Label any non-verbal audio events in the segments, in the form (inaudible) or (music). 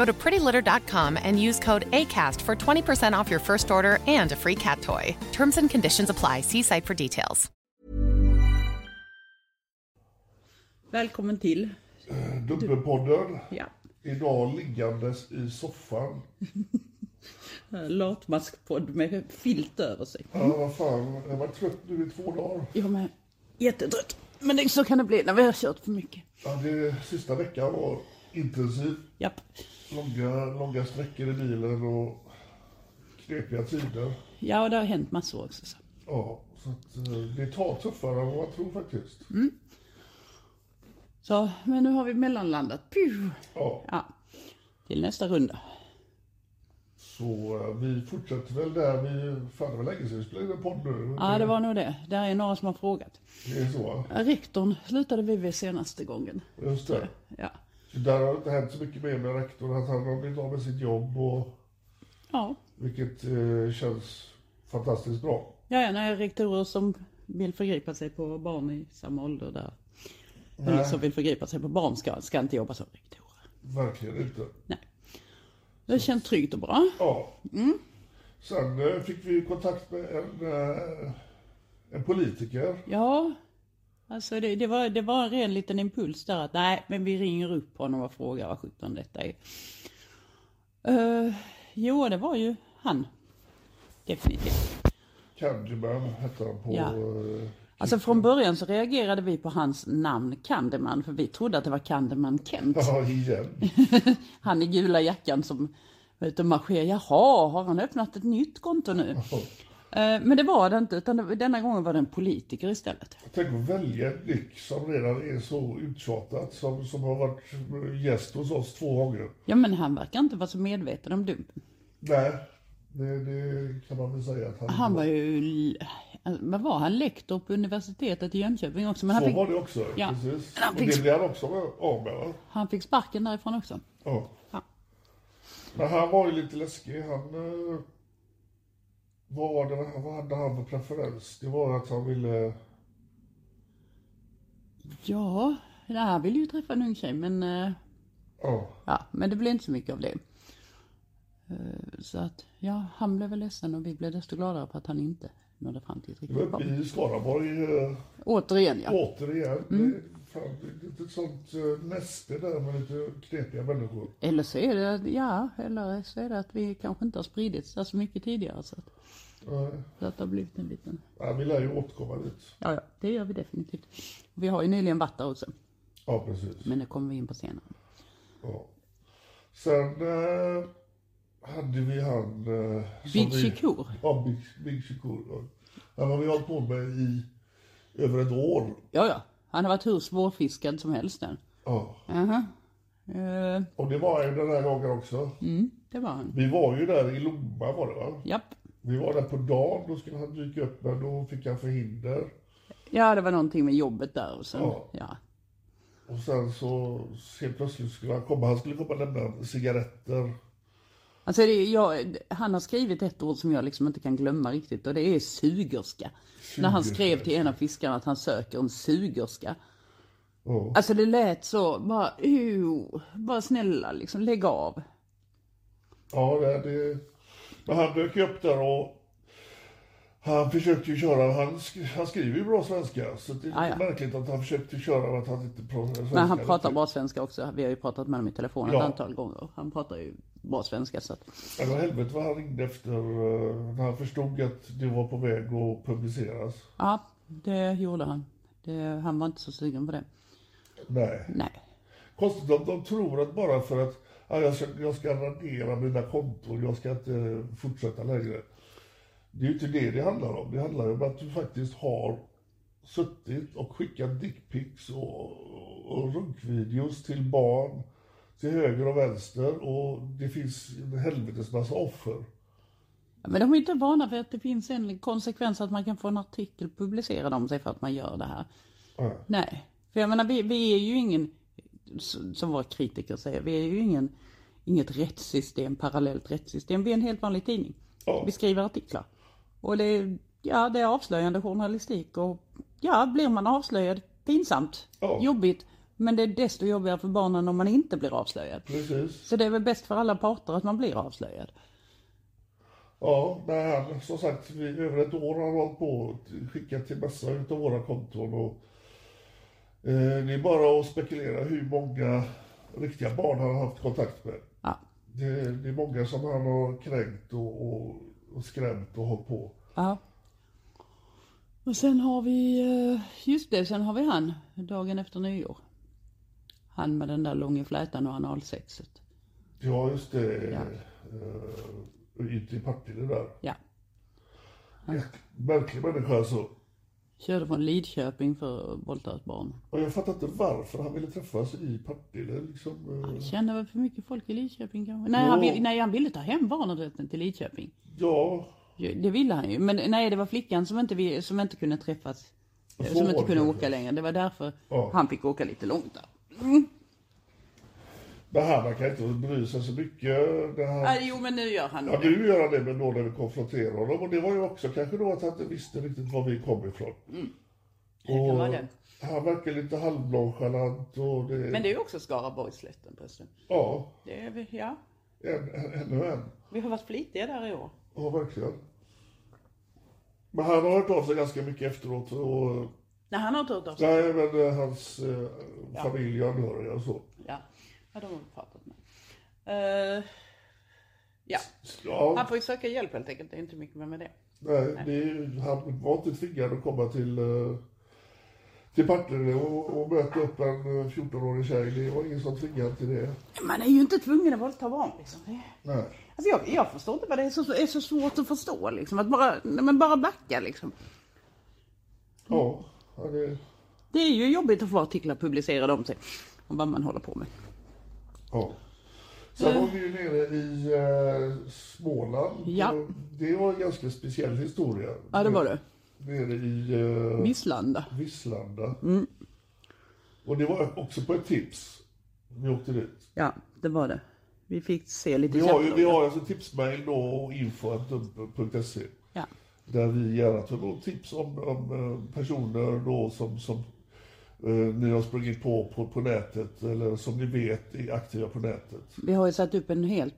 Go to prettylitter.com and use code ACAST for 20% off your first order and a free cat toy. Terms and conditions apply. See site for details. Välkommen till. Dubbelpodden. Ja. Idag liggandes i soffan. (laughs) Latmaskpodd med filt över sig. Ja, vad fan. Jag varit trött nu i två dagar. Jag med. Jättetrött. Men det, så kan det bli när vi har kört för mycket. Ja, det, sista veckan var intensiv. Japp. Långa, långa sträckor i bilen och knepiga tider. Ja, och det har hänt massor också. Så. Ja, så att, eh, det tar tuffare än vad man tror faktiskt. så, men nu har vi mellanlandat. Puh. Ja, Ja. Till nästa runda. så eh, vi fortsätter väl där vi... Fan, det var länge sedan vi spelade in en podd nu. Ja, det var nog det. Där är några som har frågat. Det är så. Rektorn slutade vi vid senaste gången. Just det. Ja. Så där har det inte hänt så mycket mer med rektorn. Att han har blivit av med sitt jobb och... Ja. Vilket eh, känns fantastiskt bra. Ja, ja, nej, rektorer som vill förgripa sig på barn i samma ålder där. Nej. som vill förgripa sig på barn ska, ska inte jobba som rektorer. Verkligen inte. Nej. Det känns tryggt och bra. Ja. Sen eh, fick vi kontakt med en, eh, en politiker. Ja, alltså det, det, var, det var en ren liten impuls där att nej, men vi ringer upp honom och frågar vad sjutton detta är. Uh, jo, det var ju han. Definitivt. Candyman hette han på... Ja. eh, Alltså från början så reagerade vi på hans namn Candyman, för vi trodde att det var Candyman Kent. Ja, igen. (laughs) Han i gula jackan som vet du, marscherar. Jaha, har han öppnat ett nytt konto nu? Eh, Men det var det inte, utan denna gången var det en politiker istället. Tänk att välja en nick som redan är så uttjatat. Som, som har varit gäst hos oss två gånger. Ja, men han verkar inte vara så medveten om dumpen. Nej, det, det kan man väl säga att han, Han var ju, vad var han, lektor på universitetet i Jönköping också. Men han Så fick, var det också, Ja. precis. Han Och fick- det blev han också av med va? han fick sparken därifrån också. Ja. Ja. Men han var ju lite läskig. Han... Vad, var det, vad hade han för preferens? Det var att han ville... Ja, nej, han ville ju träffa en ung tjej men, eh, Ja, ja, men det blev inte så mycket av det. Eh, Så att, ja, han blev väl ledsen och vi blev desto gladare på att han inte nådde fram till ett riktigt barn. i Skaraborg eh, Återigen ja. återigen. Det, är fan, lite sånt eh, näste där med lite knepiga människor. Eller så är det, ja, eller så är det att vi kanske inte har spridits där så mycket tidigare så att, Nej. så att det har blivit en liten, Ja, vi lär ju återkomma dit. ja, ja, det gör vi definitivt. Vi har ju nyligen varit där också, Ja, precis. men det kommer vi in på senare. Ja. Sen eh, hade vi han... Eh, Big Shakur. Ja, Big, Big. Ja. Han har vi hållit på med i över ett år. Ja, ja, han har varit hur svårfiskad som helst den. Ja. Jaha. Eh, Och det var ju den här gången också. mm, det var han. Vi var ju där i Lomma var det va? Japp. Vi var där på dagen, då skulle han dyka upp men då fick han förhinder. Ja, det var någonting med jobbet där och sen, Ja. ja. Och sen så helt plötsligt skulle han komma, han skulle komma och lämna cigaretter. Alltså det, jag, han har skrivit ett ord som jag liksom inte kan glömma riktigt och det är sugerska. När han skrev till en av fiskarna att han söker en sugerska. Ja. Alltså det lät så, bara, ew, bara snälla liksom lägg av. Ja, det, det... Men han dök upp där och han försökte ju köra, han, sk- han skriver ju bra svenska. Så det är lite ja. märkligt att han försökte köra att han inte pratar svenska. Men han pratar riktigt. bra svenska också. Vi har ju pratat med honom i telefon ett Ja. antal gånger. Han pratar ju bra svenska så att, Men vad helvete vad han ringde efter eh, när han förstod att det var på väg att publiceras. ja, det gjorde han. Det, han var inte så sugen på det. Nej. Nej. Konstigt om de tror att bara för att ja, jag, ska, jag ska radera mina konton, jag ska inte fortsätta längre. Det är ju inte det det handlar om. Det handlar om att du faktiskt har suttit och skickat dickpics och, och runkvideos till barn till höger och vänster och det finns en helvetes massa offer. Men de är inte vana vid att det finns en konsekvens att man kan få en artikel publicerad om sig för att man gör det här. Ja. Nej, för jag menar vi, vi är ju ingen, som våra kritiker säger, vi är ju ingen, inget rättssystem, parallellt rättssystem. Vi är en helt vanlig tidning. Ja. Vi skriver artiklar. Och det ja, det är avslöjande journalistik och ja, blir man avslöjad, pinsamt, Ja. jobbigt. Men det är desto jobbigare för barnen om man inte blir avslöjad. Precis. Så det är väl bäst för alla parter att man blir avslöjad. Ja, nej, han, som sagt, vi, över ett år har hållit på och skickat till massa utav våra konton. Och, eh, det är bara att spekulera hur många riktiga barn han har haft kontakt med. Ja. Det, det är många som han har kränkt och, och, och skrämt och hållit på. Ja. Och sen har vi, eh, just det, sen har vi han, dagen efter nyår. Han med den där långa flätan och analsexet. Ja, just det. Ja. Uh, Ute i Partille där. Ja. Märklig människa alltså. Körde från Lidköping för att våldta ett barn. Och jag fattar inte varför han ville träffas i Partille. Liksom, eh, Han känner väl för mycket folk i Lidköping kanske? Nej, han, Ja. vill, nej, han ville ta hem barnrätten till Lidköping. ja, Det ville han ju. Men nej, det var flickan som inte, som inte kunde träffas. Så Som inte kunde kanske. åka längre. Det var därför Ja. han fick åka lite långt där. Men han verkar inte bry sig så mycket. När han... Nej, jo, men nu gör han Ja, det. nu gör han det, men då när vi konfronterar honom. Och det var ju också kanske då att han inte visste riktigt var vi kom ifrån. Det kan vara det. Han verkar lite halvnonchalant och det... Men det är ju också Skaraborgsslätten förresten. Ja, Det är, vi- ja, en, en, ännu en. vi har varit flitiga där i år. Ja, verkligen. Men han har hört av sig ganska mycket efteråt. Och, Nej, han har inte hört av sig. nej, men eh, hans eh, familj och anhöriga och så. Ja, de har vi pratat med. Eh, ja, Ja, han får ju söka hjälp helt enkelt. Det är inte mycket mer med det. nej, det, är ju- han var inte tvingad att komma till, eh, till Partille och, och möta upp en eh, 14-årig tjej. Det var ingen som tvingade till det. Man är ju inte tvungen att våldta barn liksom. Det- Nej. Alltså jag, jag förstår inte vad det är så, är så svårt att förstå liksom. Att bara, nej, men bara backa liksom. Ja det, Det är ju jobbigt att få artiklar publicerade om sig. Om vad man håller på med. Ja. Sen var vi ju nere i eh, Småland. Ja. Det var en ganska speciell historia. Ja, det var det. Nere i eh, Visslanda. Visslanda. Mm. Och det var också på ett tips. Vi åkte dit. Ja, det var det. Vi fick se lite Vi har ju vi har alltså tipsmail då och info.se. Ja. Där vi gärna tar emot tips om, om eh, personer då som, som ni har sprungit på, på på nätet eller som ni vet är aktiva på nätet. Vi har ju satt upp en helt,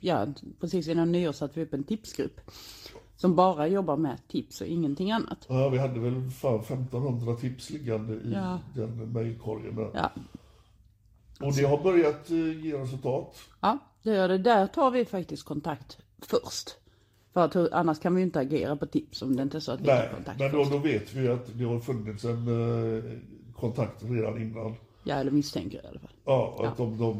ja precis innan nyår satte vi upp en tipsgrupp. Som bara jobbar med tips och ingenting annat. Ja, vi hade väl fan 1500 tips liggande i Ja. den mejlkorgen. Ja, Och det har börjat eh, ge resultat. ja det gör det. Där tar vi faktiskt kontakt först. För att hur- annars kan vi ju inte agera på tips om det inte är så att vi Nej, tar kontakt men då, först. då vet vi att det har funnits en eh, kontakt redan innan. Ja, eller misstänker i alla fall. Ja, att de, de,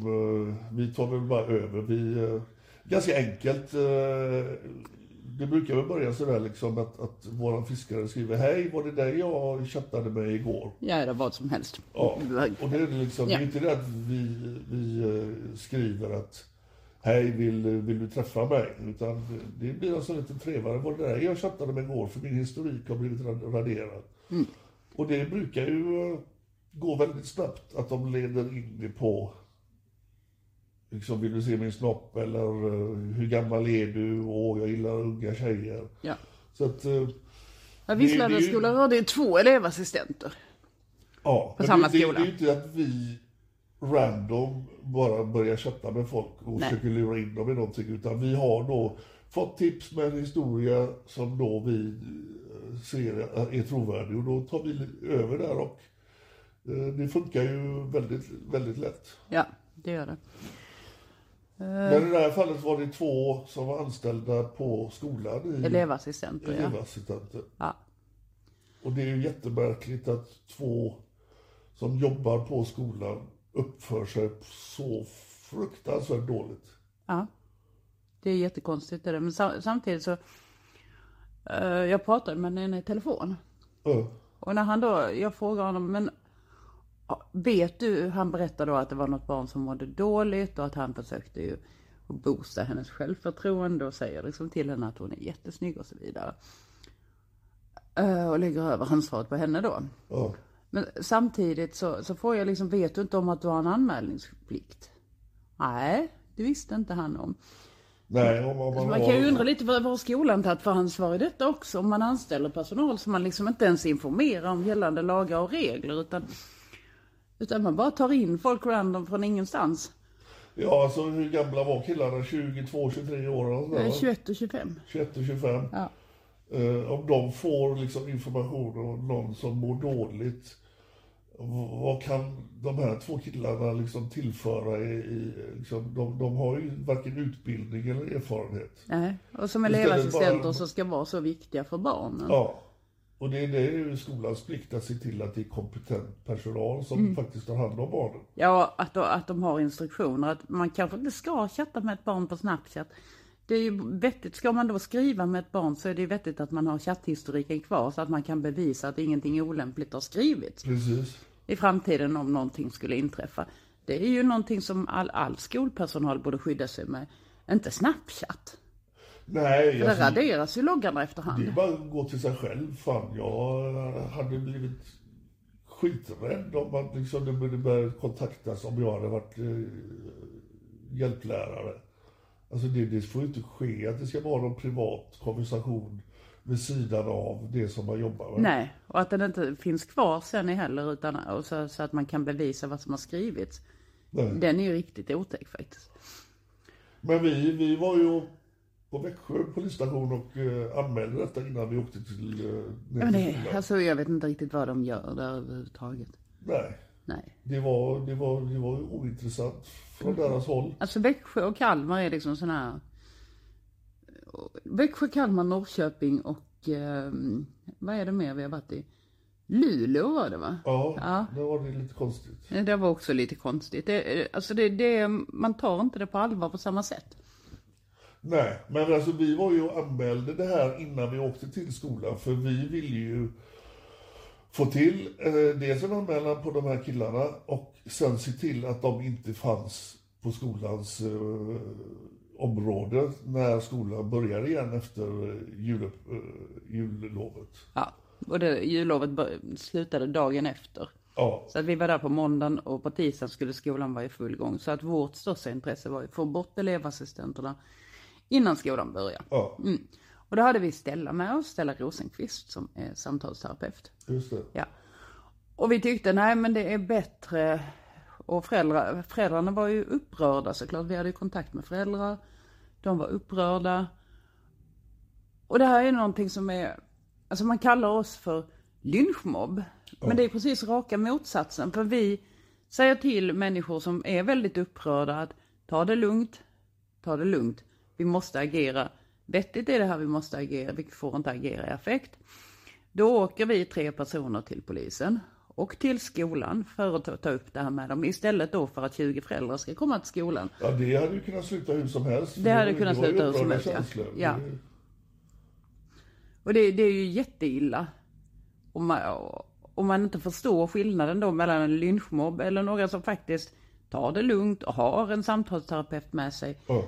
eh, vi tar väl bara över. Vi, eh, ganska enkelt. eh, Det brukar väl börja sådär liksom att, att våran fiskare skriver Hej, var det dig jag chattade med igår? Ja, eller vad som helst. Ja, (laughs) och det är liksom, Ja. det är inte det att vi, vi skriver att Hej, vill, vill du träffa mig? Utan det blir alltså lite trevligare. Var det där jag chattade med igår? För min historik har blivit rad- raderad. Mm. Och det brukar ju eh, gå väldigt snabbt att de leder in på liksom, vill du se min snopp eller eh, hur gammal är du? Och jag gillar unga tjejer. Ja. Så att, eh, Ja, Visslandaskolan har det två elevassistenter. ja. Men samma det, skola. Det, det är ju inte att vi random bara börjar chatta med folk och Nej. försöker lura in dem i någonting. Utan vi har då fått tips med en historia som då vi eh, ser är trovärdig. Och då tar vi över där och det funkar ju väldigt, väldigt lätt. Ja, det gör det. Men i det här fallet var det två som var anställda på skolan i Elevassistenter, elevassistenter. ja. Och det är ju jättemärkligt att två som jobbar på skolan uppför sig så fruktansvärt dåligt. Ja. Det är jättekonstigt det där. Men sam- samtidigt så, eh, jag pratade med henne i telefon. Ja. Och när han då, jag frågar honom, men vet du, han berättade då att det var något barn som mådde dåligt och att han försökte ju boosta hennes självförtroende och säger liksom till henne att hon är jättesnygg och så vidare. Eh, Och lägger över ansvaret på henne då. Ja. Men samtidigt så, så får jag liksom, vet du inte om att du har en anmälningsplikt? Nej, det visste inte han om. Nej, om, om man, man kan ju undra lite vad, vad skolan tagit för ansvar i detta också? Om man anställer personal som man liksom inte ens informerar om gällande lagar och regler utan, utan man bara tar in folk random från ingenstans. Ja, alltså hur gamla var killarna? 22, 23 år? eller sådär, Eh, va? 21 och 25. 21 och 25. Ja. Eh, om de får liksom information om någon som mår dåligt, vad kan de här två killarna liksom tillföra? I, i, liksom, de, de har ju varken utbildning eller erfarenhet. Nej. Och som elevassistenter bara- som ska vara så viktiga för barnen. Ja. Och det, det är ju skolans plikt att se till att det är kompetent personal som Mm. faktiskt tar hand om barnen. Ja, att, att de har instruktioner. Att man kanske inte ska chatta med ett barn på Snapchat. Det är ju vettigt. Ska man då skriva med ett barn så är det vettigt att man har chatthistoriken kvar så att man kan bevisa att ingenting olämpligt har skrivits Precis. i framtiden om någonting skulle inträffa. Det är ju någonting som all, all skolpersonal borde skydda sig med. Inte Snapchat. Nej, För alltså, där raderas ju loggarna det efterhand. är bara att gå till sig själv. Fan, jag hade blivit skiträdd om man liksom, det började börja kontaktas om jag hade varit eh, hjälplärare. Alltså det, det får ju inte ske att det ska vara någon privat konversation vid sidan av det som man jobbar med. Nej, och att den inte finns kvar sen heller utan och så, så att man kan bevisa vad som har skrivits. Nej. Den är ju riktigt otäck faktiskt. Men vi, vi var ju på Växjö polisstation och eh, anmälde detta innan vi åkte till, eh, Ja, men det, alltså jag vet inte riktigt vad de gör där överhuvudtaget. Nej, Nej. det var, det var, det var ointressant från deras håll. Alltså Växjö och Kalmar är liksom sådana här... Växjö, Kalmar, Norrköping och... Eh, vad är det mer vi har varit i? Luleå var det va? Ja, Ja. det var det lite konstigt. Det var också lite konstigt. Det, alltså det, det, man tar inte det på allvar på samma sätt. Nej, men alltså vi var ju och anmälde det här innan vi åkte till skolan för vi ville ju få till eh, dels en anmälan på de här killarna och sen se till att de inte fanns på skolans eh, område när skolan börjar igen efter eh, jul, eh, jullovet. Ja. Och det, jullovet slutade dagen efter. Ja, Så att vi var där på måndagen och på tisdagen skulle skolan vara i full gång. Så att vårt största intresse var att få bort elevassistenterna innan skolan börjar. ja, Mm. Och då hade vi Stella med oss, Stella Rosenqvist som är samtalsterapeut. just det. Ja. Och vi tyckte, nej men det är bättre. Och föräldrar, föräldrarna var ju upprörda såklart. Vi hade ju kontakt med föräldrar. De var upprörda. Och det här är någonting som är, alltså man kallar oss för lynchmobb. Men det är precis raka motsatsen. För vi säger till människor som är väldigt upprörda att ta det lugnt, ta det lugnt. Vi måste agera. Vettigt är det här vi måste agera, vi får inte agera i affekt. Då åker vi tre personer till polisen och till skolan för att ta- upp det här med dem. Istället då för att 20 föräldrar ska komma till skolan. Ja, det hade ju kunnat sluta hur som helst. Det hade kunnat sluta hur som helst, ja. Ja. Och det, det är ju jätteilla. Om man, om man inte förstår skillnaden då mellan en lynchmobb eller några som faktiskt tar det lugnt och har en samtalsterapeut med sig. Ja.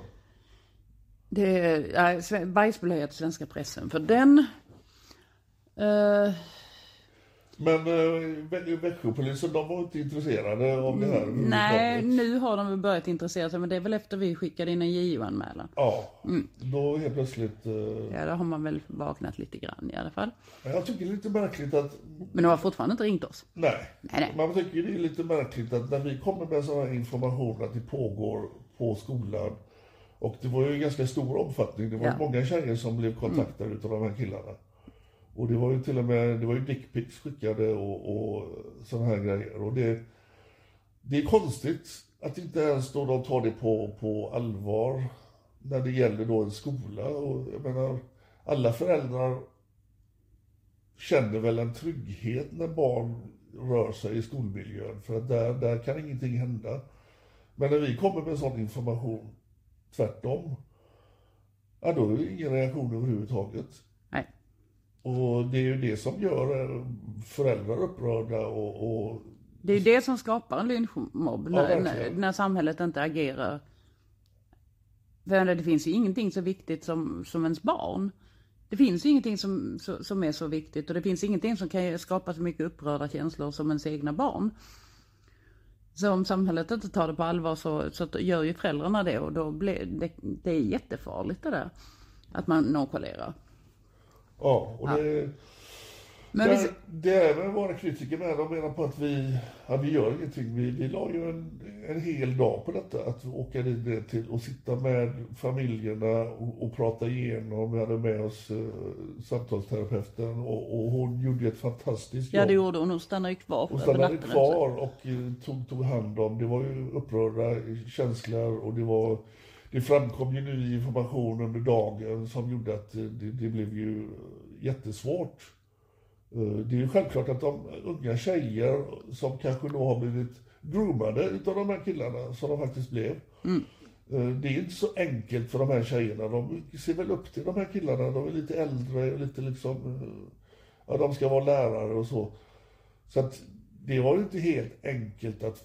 Det är äh, bajsblöja till svenska pressen. För den... Eh, Men eh, Vä- Växjöpolisen, de var inte intresserade av det här Nej, nu har de väl börjat intressera sig men det är väl efter vi skickade in en JO-anmälan. Ja, Mm. då helt plötsligt. Eh, Ja, då har man väl vaknat lite grann i alla fall. men jag tycker det är lite märkligt att, Men de har fortfarande inte ringt oss. nej. Nej, nej. Man tycker det är lite märkligt att när vi kommer med sån här information att det pågår på skolan och det var ju en ganska stor omfattning. Det var Ja. Mm. många tjejer som blev kontaktade utav de här killarna. Och det var ju till och med, det var ju dickpics skickade och, och sådana här grejer. Och det, det är konstigt att inte ens då de tar det på, på allvar när det gäller då en skola. Och jag menar, alla föräldrar känner väl en trygghet när barn rör sig i skolmiljön. För att där, där kan ingenting hända. Men när vi kommer med sån information tvärtom, ja då är det ingen reaktion överhuvudtaget. Nej. Och det är ju det som gör eh, föräldrar upprörda och, och Det är ju det som skapar en lynchmobb, när, när, när samhället inte agerar. För det finns ju ingenting så viktigt som, som ens barn. Det finns ju ingenting som, som är så viktigt och det finns ingenting som kan skapa så mycket upprörda känslor som ens egna barn. Så om samhället inte tar det på allvar så, så gör ju föräldrarna det och då blir det, det är jättefarligt det där. Att man nonchalerar. ja, och det, Men det, vi, det är med våra kritiker med. De menar på att vi, ja, vi gör ingenting. Vi, vi la ju en, en hel dag på detta. Att åka dit till och sitta med familjerna och, och prata igenom. Vi hade med oss eh, samtalsterapeuten och, och hon gjorde ett fantastiskt ja jobb. det gjorde hon, hon stannade ju kvar Hon stannade kvar och eh, tog, tog hand om, det var ju upprörda känslor och det var det framkom ju ny information under dagen som gjorde att eh, det, det blev ju jättesvårt. Eh, Det är ju självklart att de unga tjejer som kanske då har blivit groomade utav de här killarna, som de faktiskt blev. eh, Det är inte så enkelt för de här tjejerna. De ser väl upp till de här killarna. De är lite äldre och lite liksom... eh, Ja, de ska vara lärare och så. Så att det var ju inte helt enkelt att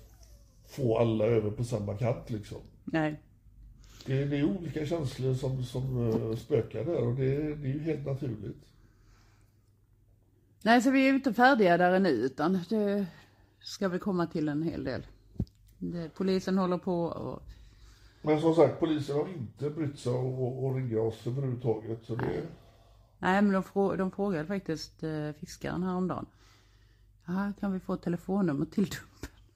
få alla över på samma kant liksom. Nej. Det, det är olika känslor som, som spökar där och det, det är ju helt naturligt. Nej, så vi är inte färdiga där ännu utan det ska väl komma till en hel del. Polisen håller på och Men som sagt, polisen har inte brytt sig om att- ringa oss överhuvudtaget. Så det, Nej, men de, frå, de frågade faktiskt eh, fiskaren häromdagen. Ja, kan vi få telefonnummer till (laughs)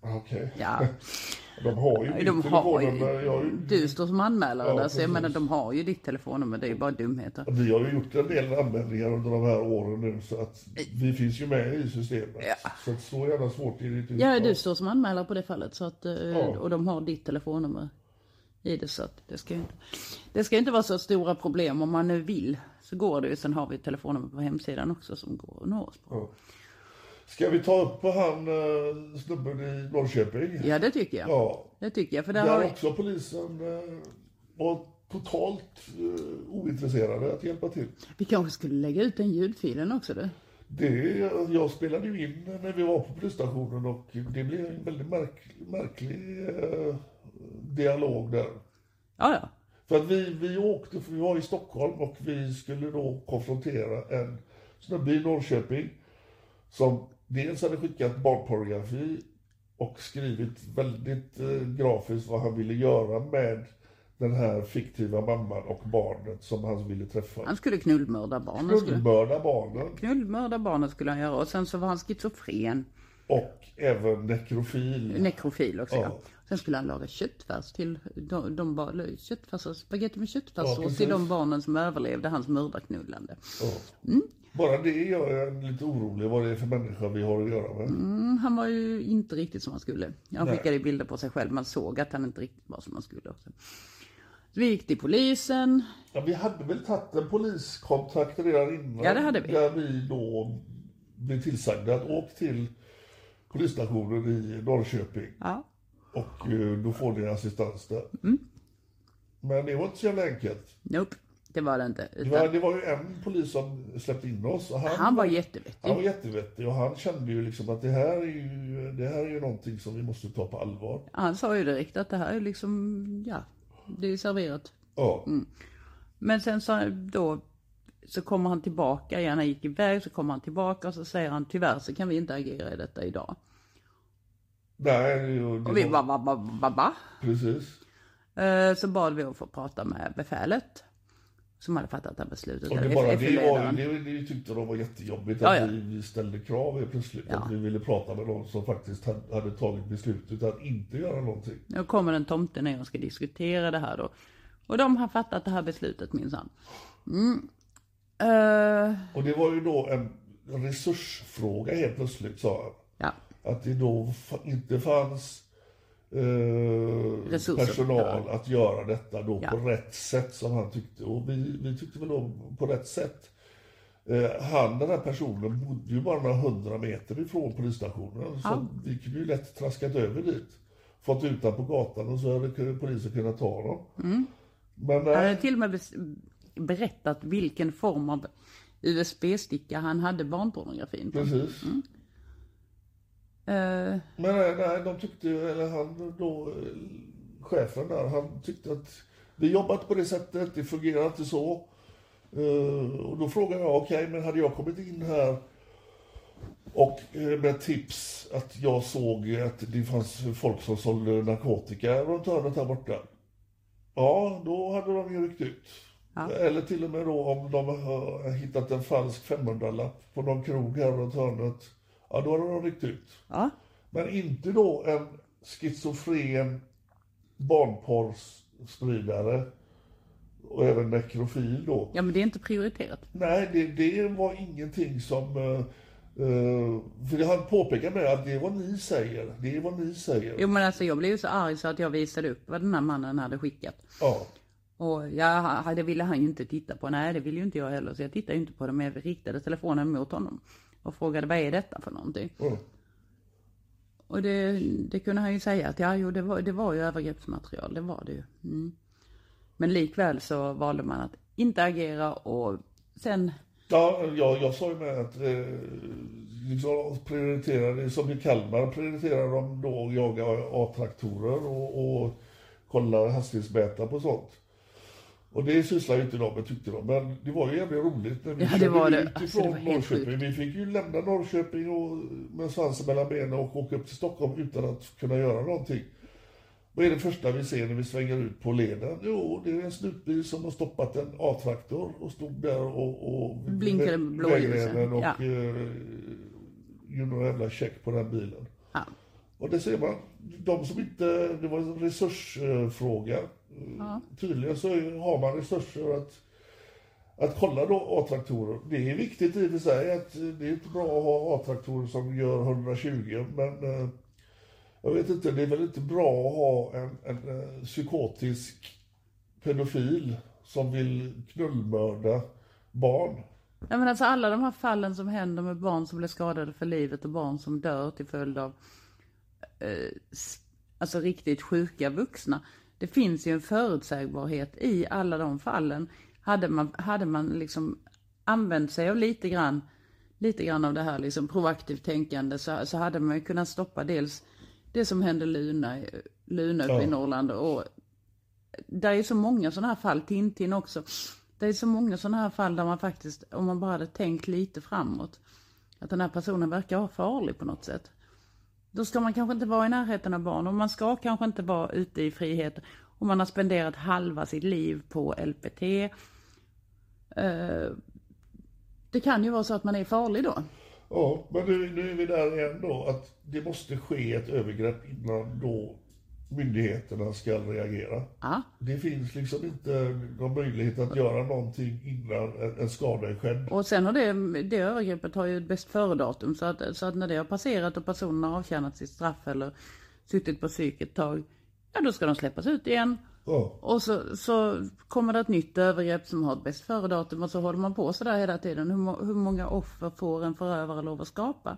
Dumpen? okej. Ja, (laughs) De har ju de mitt har telefonnummer. Jag ju, ju, du står som anmälare Ja, där, så jag menar de har ju ditt telefonnummer, det är ju bara dumheter. vi har ju gjort en del anmälningar under de här åren nu så att vi finns ju med i systemet. Ja. Så att så jävla svårt är det inte. Ja, du står som anmälare på det fallet, så att, eh, Ja. och de har ditt telefonnummer i det, så att det ska ju inte, det ska inte vara så stora problem om man nu vill. Så går det ju, sen har vi ett telefonnummer på hemsidan också som går att nå oss på. Ja. Ska vi ta upp på han uh, snubben i Norrköping? Ja, det tycker jag. Ja, Det tycker jag, för där har också polisen eh, var totalt eh, ointresserade att hjälpa till. Vi kanske skulle lägga ut den ljudfilen också du. Det, jag spelade ju in när vi var på polisstationen och det blev en väldigt märk, märklig eh, dialog där. Ja, ja. För att vi, vi åkte, för vi var i Stockholm och vi skulle då konfrontera en snubbe i Norrköping som dels hade skickat barnpornografi och skrivit väldigt eh, grafiskt vad han ville göra med den här fiktiva mamman och barnet som han ville träffa. Han skulle knullmörda barnen. Skulle... Knullmörda barnen Knullmörda barnen skulle han göra och sen så var han schizofren. och även nekrofil. Nekrofil också ja. Ja. Sen skulle han laga köttfärs till de, de barn, köttfärs, spagetti med Ja, köttfärssås precis. till de barnen som överlevde hans mördarknullande. Ja. Mm. Bara det gör jag lite orolig vad det är för människa vi har att göra med. Mm, han var ju inte riktigt som han skulle. Han Nej. skickade bilder på sig själv, man såg att han inte riktigt var som han skulle också. Så vi gick till polisen, Ja, vi hade väl tagit en poliskontakt redan innan. Ja, det hade vi. Där vi då blev tillsagda att åka till polisstationen i Norrköping. ja. Och eh, då får ni assistans där. Mm. Men det var inte så jävla enkelt. Nope, det var det inte. Det Utan var, det var ju en polis som släppte in oss. Och han, han var jättevettig. han var jättevettig och han kände ju liksom att det här är ju, det här är ju någonting som vi måste ta på allvar. Han sa ju direkt att det här är liksom, ja, det är serverat. Ja, Men sen så då så kommer han tillbaka igen, han gick iväg, så kommer han tillbaka och så säger han tyvärr så kan vi inte agera i detta idag. Nej, det Och vi bara, va, va, va, va? Precis. Eh, Så bad vi att få prata med befälet. Som hade fattat det här beslutet. Och det, bara, det, var, det, det tyckte de var jättejobbigt Ja, att ja. Vi, vi ställde krav helt plötsligt. Ja. Att vi ville prata med någon som faktiskt hade, tagit beslutet att inte göra någonting. Nu kommer en tomte ner och ska diskutera det här då. Och de har fattat det här beslutet minsann. Mm. Eh, Och det var ju då en resursfråga helt plötsligt sa han. ja. Att det då inte fanns eh, personal ja. att göra detta då Ja. på rätt sätt som han tyckte. Och vi, vi tyckte väl då på rätt sätt. Eh, han, den här personen, bodde ju bara några hundra meter ifrån polisstationen. Så vi kunde ju lätt traskat över dit. Fått ut på gatan och så hade polisen kunnat ta honom. Mm. Men Han hade nej, till och med berättat vilken form av USB-sticka han hade barnpornografin på. precis. Eh, Men nej, nej, de tyckte, eller han då, eh, chefen där, han tyckte att vi jobbat på det sättet, det fungerar inte så. Eh, och då frågade jag, okej, men hade jag kommit in här och eh, med tips att jag såg att det fanns folk som sålde narkotika runt hörnet här borta. Ja, då hade de ju ryckt ut. Ja. Eller till och med då om de har hittat en falsk 500-lapp på någon krog här runt hörnet. Ja, då hade de ryckt ut. ja. Men inte då en schizofren barnporrspridare och även nekrofil då. ja, men det är inte prioriterat. Nej, det, det var ingenting som... eh, eh, för han påpekade med att det är vad ni säger. Det är vad ni säger. Jo men alltså jag blev ju så arg så att jag visade upp vad den här mannen hade skickat. Ja, Och ja, det ville han ju inte titta på. Nej, det ville ju inte jag heller. Så jag tittade ju inte på det, men jag riktade telefonen mot honom. Och frågade, vad är detta för någonting? mm. Och det, det kunde han ju säga att, ja, jo, det var, det var ju övergreppsmaterial. Det var det ju. Mm. Men likväl så valde man att inte agera och sen, ja jag, jag sa ju med att eh, liksom prioriterade, som i Kalmar prioriterar de då att jaga A-traktorer och, och kolla hastighetsmätare på sånt. Och det sysslar ju inte de med tyckte de, men det var ju jävligt roligt när vi Ja, körde var ut Alltså, ifrån det var Norrköping. Vi fick ju lämna Norrköping och, med svansen mellan benen och åka upp till Stockholm utan att kunna göra någonting. Vad är det första vi ser när vi svänger ut på leden? Jo, det är en snutbil som har stoppat en A-traktor och stod där och... och Blinkade blåljusen, vägrenen och ja. eh, gjorde någon jävla check på den bilen. ja, Och det ser man, de som inte, det var en resursfråga. Tydligen så har man resurser att, att kolla då A-traktorer. Det är viktigt i och för sig att det är inte bra att ha A-traktorer som gör 120 men eh, jag vet inte, det är väl inte bra att ha en, en, eh, psykotisk pedofil som vill knullmörda barn. Nej men alltså alla de här fallen som händer med barn som blir skadade för livet och barn som dör till följd av eh, alltså riktigt sjuka vuxna. Det finns ju en förutsägbarhet i alla de fallen. Hade man, hade man liksom använt sig av lite grann, lite grann av det här liksom proaktivt tänkande så, så hade man ju kunnat stoppa dels det som hände Luna, Luna uppe i Ja. Norrland och det är så många sådana här fall, Tintin också. Det är så många sådana här fall där man faktiskt, om man bara hade tänkt lite framåt, att den här personen verkar vara farlig på något sätt. Då ska man kanske inte vara i närheten av barn och man ska kanske inte vara ute i frihet om man har spenderat halva sitt liv på LPT. Eh, det kan ju vara så att man är farlig då. Ja, men nu, nu är vi där igen då, att det måste ske ett övergrepp innan då myndigheterna ska reagera. Ja, Det finns liksom inte någon möjlighet att göra någonting innan en, skada är skedd. och sen har det, det övergreppet har ju ett bäst före-datum så att, så att när det har passerat och personen har avtjänat sitt straff eller suttit på psyk ett tag, ja då ska de släppas ut igen. Ja, Och så, så kommer det ett nytt övergrepp som har ett bäst före-datum och så håller man på sådär hela tiden. Hur, hur många offer får en förövare lov att skapa?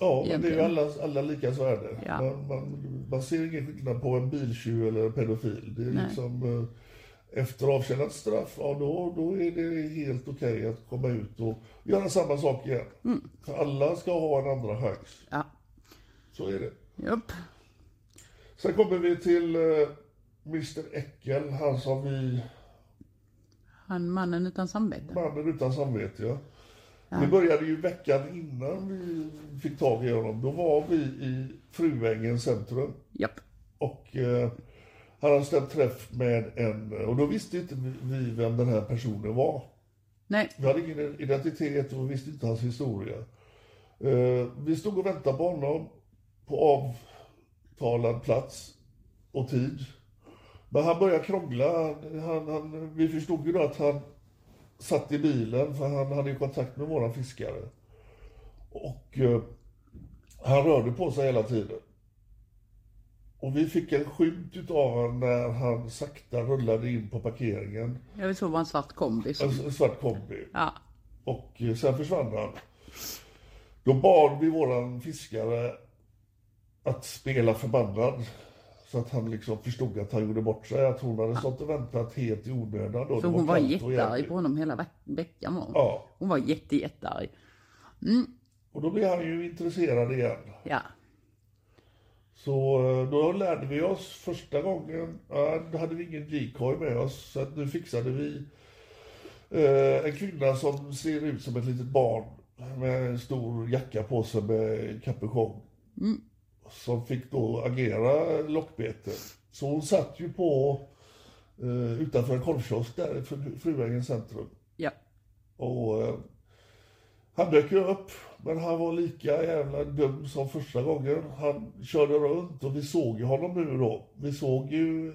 Ja men det är ju alla, alla likas värde. Ja. Man, man, man ser ingen skillnad på en biltjuv eller en pedofil. Det är Nej. liksom eh, efter avtjänat straff, ja då, då är det helt okej att komma ut och göra samma sak igen. Mm. För alla ska ha en andra chans. Ja, Så är det. japp. Sen kommer vi till eh, Mr Eckel, han som vi Han mannen utan samvete. Mannen utan samvete, ja. Det började ju veckan innan vi fick tag i honom. Då var vi i Fruängens centrum. Japp. Och eh, han hade stämt träff med en, och då visste inte vi vem den här personen var. Nej, Vi hade ingen identitet och vi visste inte hans historia. Eh, vi stod och väntade på honom på avtalad plats och tid. Men han började krångla. Han, han, vi förstod ju då att han satt i bilen för han hade ju kontakt med våran fiskare. Och eh, han rörde på sig hela tiden. Och vi fick en skymt utav honom när han sakta rullade in på parkeringen. jag såg det var en svart kombi. Som, En svart kombi. ja, Och eh, sen försvann han. Då bad vi våran fiskare att spela förbannad. Så att han liksom förstod att han gjorde bort sig. Att hon hade stått och väntat helt i onödan. Då. hon var och jättearg på honom hela veck- veckan var hon. Ja, Hon var jätte, jättearg. och då blev han ju intresserad igen. Ja. Så eh, då lärde vi oss första gången, ja, då hade vi ingen decoy med oss, så att nu fixade vi eh, en kvinna som ser ut som ett litet barn med en stor jacka på sig med kapuschong. Som fick då agera lockbete. Så hon satt ju på eh, utanför en korvkiosk där i Fru- Fruängens centrum. Ja. Och eh, han dök ju upp, men han var lika jävla dum som första gången. Han körde runt och vi såg ju honom nu då. Vi såg ju eh,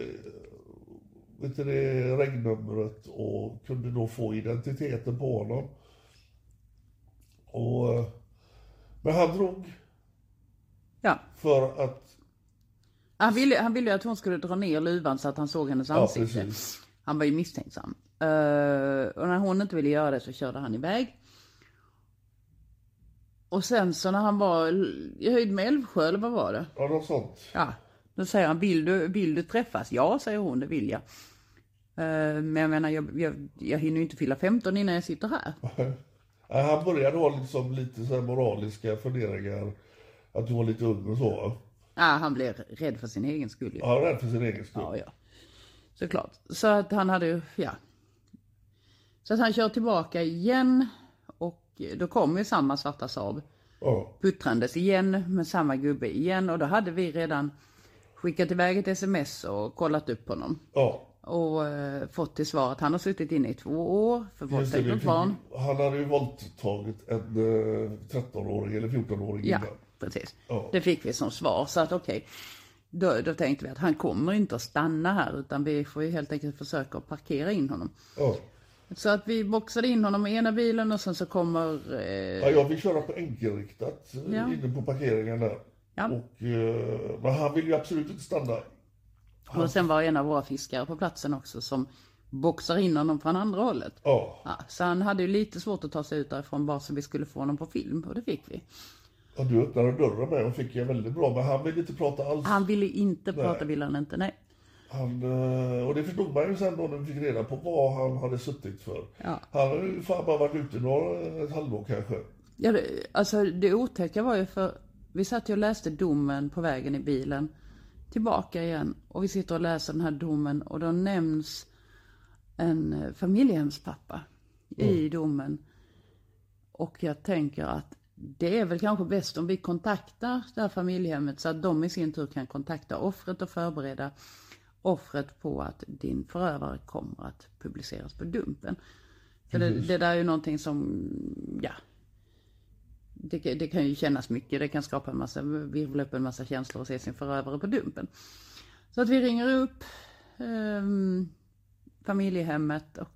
vet du det, regnumret och kunde då få identiteten på honom. Och, eh, men han drog Ja. för att... Han ville, han ville att hon skulle dra ner luvan så att han såg hennes Ja, ansikte. precis. han var ju misstänksam. Eh, och när hon inte ville göra det så körde han iväg. Och sen så när han var i höjd med Älvsjö, eller vad var det? Ja, något sånt. Ja, då säger han, vill du, vill du träffas? Ja, säger hon, det vill jag. Eh, men jag menar, jag, jag, jag hinner ju inte fylla 15 innan jag sitter här. (laughs) Han började ha liksom lite så moraliska funderingar. Att du var lite ung och så. Ja, han blev rädd för sin egen skull ju. Han var rädd för sin egen skull. Ja, ja. Såklart. Så att han hade ju, ja. Så att han kör tillbaka igen. Och då kom ju samma svarta Saab Ja. puttrandes igen med samma gubbe igen. Och då hade vi redan skickat iväg ett sms och kollat upp honom. ja. Och eh, fått till svar att han har suttit inne i två år för våldtäkt mot barn. Han hade ju våldtagit en eh, 13-åring eller 14-åring Ja, innan. Precis. Ja. Det fick vi som svar. Så att okej, då, då tänkte vi att han kommer inte att stanna här utan vi får ju helt enkelt försöka parkera in honom. Ja. Så att vi boxade in honom i ena bilen och sen så kommer... Eh, Ja, jag fick köra på enkelriktat eh, Ja. inne på parkeringen där. Ja. Och, eh, men han ville ju absolut inte stanna. och sen var en av våra fiskare på platsen också som boxar in honom från andra hållet. Ja. Ja, så han hade ju lite svårt att ta sig ut därifrån bara så vi skulle få honom på film och det fick vi. Och du öppnade dörren med och fick jag väldigt bra. Men han ville inte prata alls. Han ville inte Nej. prata, ville han inte, nej. Han, eh, och det förstod man ju sen då när vi fick reda på vad han hade suttit för. Ja. Han hade ju fan bara varit ute några, ett halvår kanske. Ja, det, alltså det otäcka var ju för vi satt ju och läste domen på vägen i bilen tillbaka igen och vi sitter och läser den här domen och då nämns en eh, familjehemspappa i domen. Och jag tänker att det är väl kanske bäst om vi kontaktar det här familjehemmet så att de i sin tur kan kontakta offret och förbereda offret på att din förövare kommer att publiceras på Dumpen. För det, det där är ju någonting som, ja, det, kan- det kan ju kännas mycket. Det kan skapa en massa, virvla upp en massa känslor och se sin förövare på Dumpen. Så att vi ringer upp ehm, familjehemmet och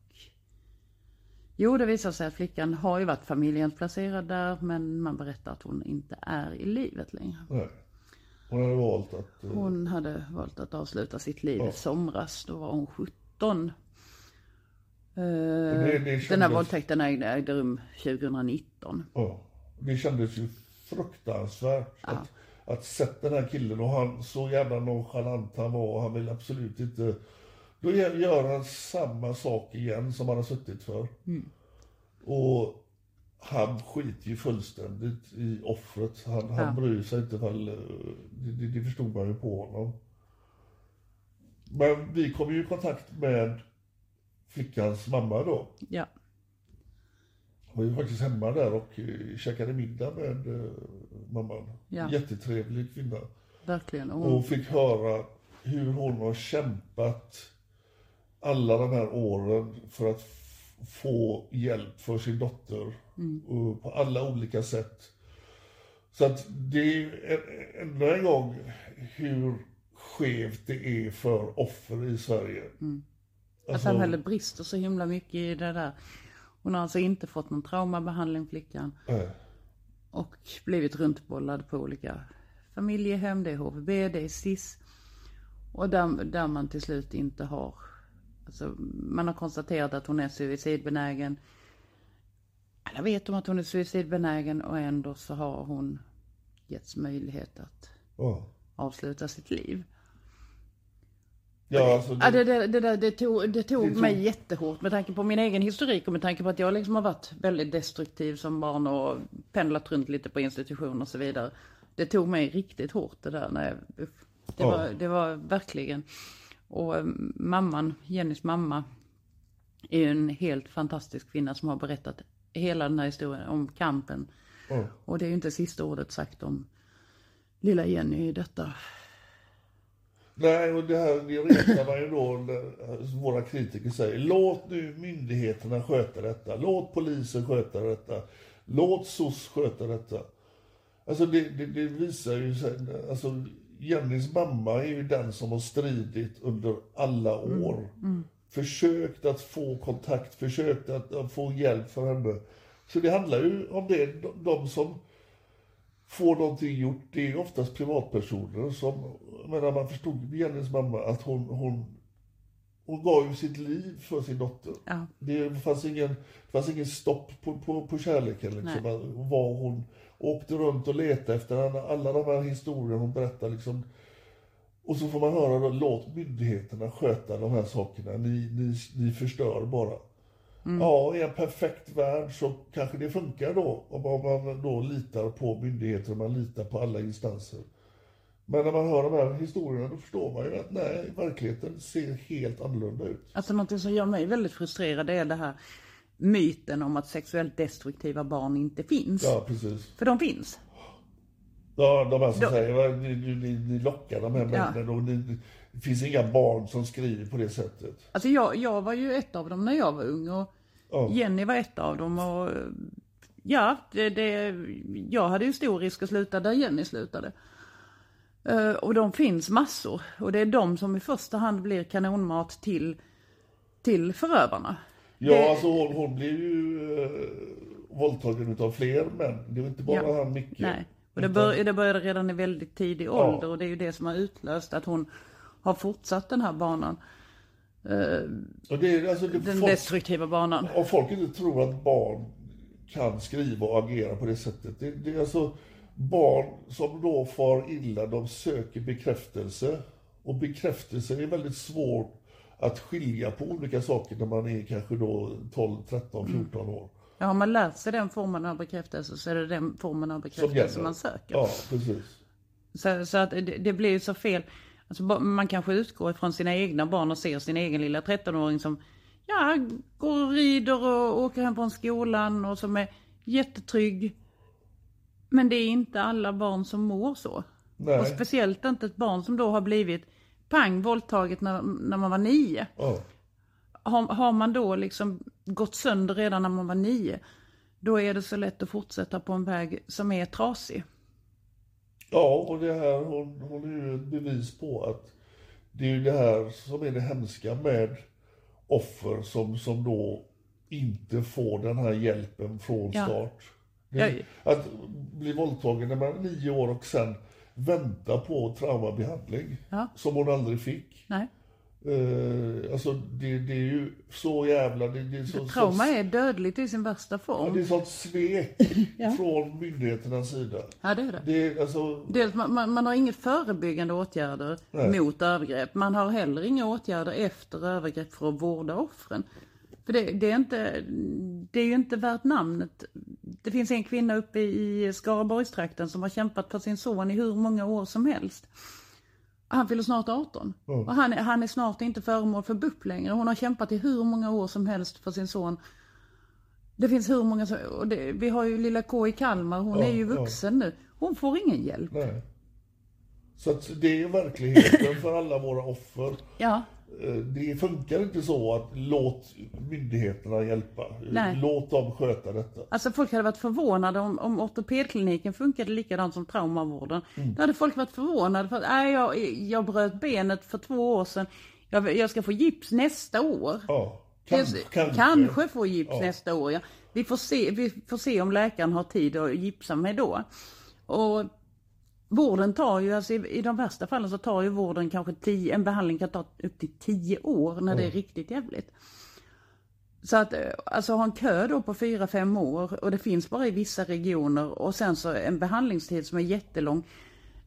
Jo, det visar sig att flickan har ju varit familjehemsplacerad där men man berättar att hon inte är i livet längre. Nej. Hon hade valt att... eh, Hon hade valt att avsluta sitt liv i somras. Då var hon 17. Eh, det Den här kändes- våldtäkten ägde, rum 2019. Ja. Det kändes ju fruktansvärt. Att, att sätta den här killen och han, så jävla nonchalant han var och han ville absolut inte... Då gör han samma sak igen som han har suttit för. Och han skiter ju fullständigt i offret. Han, han Ja. bryr sig inte väl. Det, det, det förstod man ju på honom. Men vi kom ju i kontakt med flickans mamma då. Ja. Jag var ju faktiskt hemma där och eh, käkade middag med eh, mamman. Ja. Jättetrevlig kvinna. Verkligen. Och hon, Och fick höra hur hon har kämpat alla de här åren för att få hjälp för sin dotter och på alla olika sätt. Så att det är en- ännu en gång hur skevt det är för offer i Sverige. att Alltså, samhället brister så himla mycket i det där. Hon har alltså inte fått någon traumabehandling flickan. nej. Och blivit runtbollad på olika familjehem. Det är HVB, det är SIS. Och där, där man till slut inte har, alltså man har konstaterat att hon är suicidbenägen. Alla vet om att hon är suicidbenägen och ändå så har hon getts möjlighet att Ja. avsluta sitt liv. Ja, alltså, Ja, det, det, det, där, det tog, det tog Det tog- mig jättehårt med tanke på min egen historik och med tanke på att jag liksom har varit väldigt destruktiv som barn och pendlat runt lite på institution och så vidare. Det tog mig riktigt hårt det där. När jag, det, Ja. var, det var verkligen. Och eh, mamman, Jennys mamma, är en helt fantastisk kvinna som har berättat hela den här historien om kampen. Ja. Och det är ju inte sista ordet sagt om lilla Jenny i detta. Nej, och det här det retar man ju då, när våra kritiker säger, låt nu myndigheterna sköta detta, låt polisen sköta detta, låt SOS sköta detta. Alltså det, det, det visar ju alltså Jennys mamma är ju den som har stridit under alla år. Försökt att få kontakt, försökt att, få hjälp för henne. Så det handlar ju om det, de, de som får någonting gjort, det är ju oftast privatpersoner som, menar man förstod Jennys mamma att hon, hon, hon gav ju sitt liv för sin dotter. Ja. Det fanns ingen, det fanns ingen stopp på, på, på kärleken liksom. Var hon åkte runt och letade efter alla de här historierna hon berättar liksom. Och så får man höra då, låt myndigheterna sköta de här sakerna, ni, ni, ni förstör bara. Ja, i en perfekt värld så kanske det funkar då, om man då litar på myndigheter och man litar på alla instanser. Men när man hör de här historierna då förstår man ju att nej, verkligheten ser helt annorlunda ut. Alltså något som gör mig väldigt frustrerad är det här myten om att sexuellt destruktiva barn inte finns. Ja, precis. För de finns. Ja, de här som Då- säger "Va, ni, ni, ni, lockar de här männen och ni, det finns inga barn som skriver på det sättet. Alltså jag, jag var ju ett av dem när jag var ung och Ja. Jenny var ett av dem och ja, det, det, jag hade ju stor risk att sluta där Jenny slutade. Eh, och de finns massor och det är de som i första hand blir kanonmat till, till förövarna. Ja, Det- alltså hon, hon blev ju eh, våldtagen utav fler män. Det var inte bara Ja. han Micke. Nej, och det, bör, det började redan i väldigt tidig Ja. ålder och det är ju det som har utlöst att hon har fortsatt den här banan. Och det, är- alltså, det, Den folk, destruktiva banan. Om folk inte tror att barn kan skriva och agera på det sättet. Det, det är alltså barn som då far illa, de söker bekräftelse. Och bekräftelse är väldigt svårt att skilja på olika saker när man är kanske då 12, 13, 14 år. Ja, har man lärt sig den formen av bekräftelse så är det den formen av Som bekräftelse gäller. man söker. Ja, precis. Så, så att det, det blir ju så fel. Alltså, man kanske utgår ifrån sina egna barn och ser sin egen lilla 13-åring som ja, går och rider och åker hem från skolan och som är jättetrygg. Men det är inte alla barn som mår så. Nej. Och speciellt inte ett barn som då har blivit pang våldtaget när, när man var nio. Ja. Har, har man då liksom gått sönder redan när man var nio, då är det så lätt att fortsätta på en väg som är trasig. Ja, och det här, hon, hon är ju ett bevis på att det är ju det här som är det hemska med offer som, som då inte får den här hjälpen från Ja. start. Det. Att bli våldtagen när man är nio år och sen vänta på traumabehandling Ja. som hon aldrig fick. Nej. Eh, alltså det, det är ju så jävla... Det, det är så, Trauma så, är dödligt i sin värsta ja, form. det är sånt svek (laughs) Ja. från myndigheternas sida. Ja, det är det. Det är alltså... Dels, man, man, man har inget förebyggande åtgärder Nej. mot övergrepp. Man har heller inga åtgärder efter övergrepp för att vårda offren. För det, det, är inte, det är ju inte värt namnet. Det finns en kvinna uppe i Skaraborgstrakten som har kämpat för sin son i hur många år som helst. Han fyller snart 18. Och han, är- han är snart inte föremål för BUP längre. Hon har kämpat i hur många år som helst för sin son. Det finns hur många som, och det, vi har ju lilla K i Kalmar, hon Ja, är ju ja. vuxen nu. Hon får ingen hjälp. Nej. Så det är verkligheten för alla våra offer. Ja, Det funkar inte så att låt myndigheterna hjälpa. Nej. Låt dem sköta detta. alltså folk hade varit förvånade om, om ortopedkliniken funkade likadant som traumavården. Mm. Då hade folk varit förvånade för att nej, jag, jag bröt benet för två år sedan. Jag, jag ska få gips nästa år. Ja, Kanske, kanske. kanske. kanske få gips nästa år. Ja. Vi, får se, vi får se om läkaren har tid att gipsa mig då. Och vården tar ju, alltså i, i de värsta fallen så tar ju vården kanske tio, en behandling kan ta upp till tio år när det är riktigt jävligt. Så att eh, alltså ha en kö då på fyra fem år och det finns bara i vissa regioner och sen så en behandlingstid som är jättelång.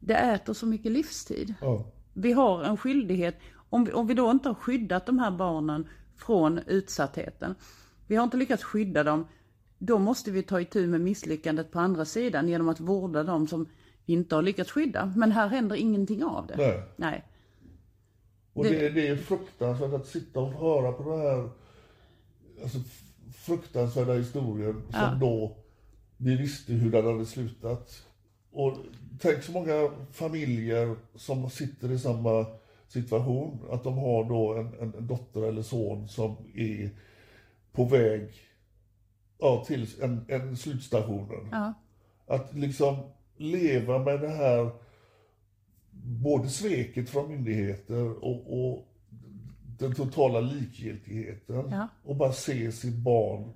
Det äter så mycket livstid. Ja. Vi har en skyldighet, om vi, om vi då inte har skyddat de här barnen från utsattheten. Vi har inte lyckats skydda dem. Då måste vi ta itu med misslyckandet på andra sidan genom att vårda dem som vi inte har lyckats skydda. Men här händer ingenting av det. Nej. Nej. Och Det- det, det är fruktansvärt att sitta och höra på den här alltså, fruktansvärda historien som då vi visste hur den hade slutat. Och tänk så många familjer som sitter i samma situation, att de har då en, en, en dotter eller son som är på väg ja, till en, en slutstationen. Ja. Att liksom leva med det här både sveket från myndigheter och, och den totala likgiltigheten Ja. och bara se sitt barn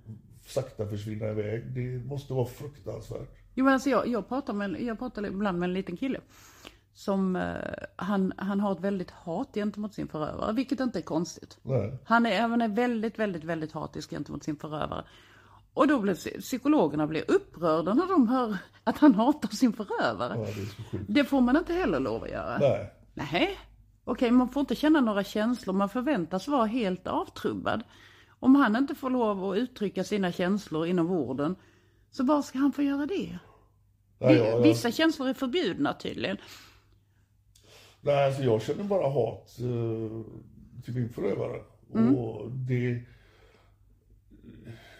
sakta försvinna iväg. Det måste vara fruktansvärt. Jo men alltså jag, jag, pratar med, jag pratar ibland med en liten kille. Som, eh, han, han har ett väldigt hat gentemot sin förövare, vilket inte är konstigt. Nej. Han är, han är väldigt, väldigt, väldigt hatisk gentemot sin förövare. Och då psy- psykologerna blir upprörda när de hör att han hatar sin förövare. Ja, det. Det får man inte heller lov att göra. Nej. Nej. Okej, man får inte känna några känslor, man förväntas vara helt avtrubbad. Om han inte får lov att uttrycka sina känslor inom vården, så var ska han få göra det? Nej, jag, jag, Vissa känslor är förbjudna tydligen. nej, alltså jag känner bara hat eh, till min förövare. Och det,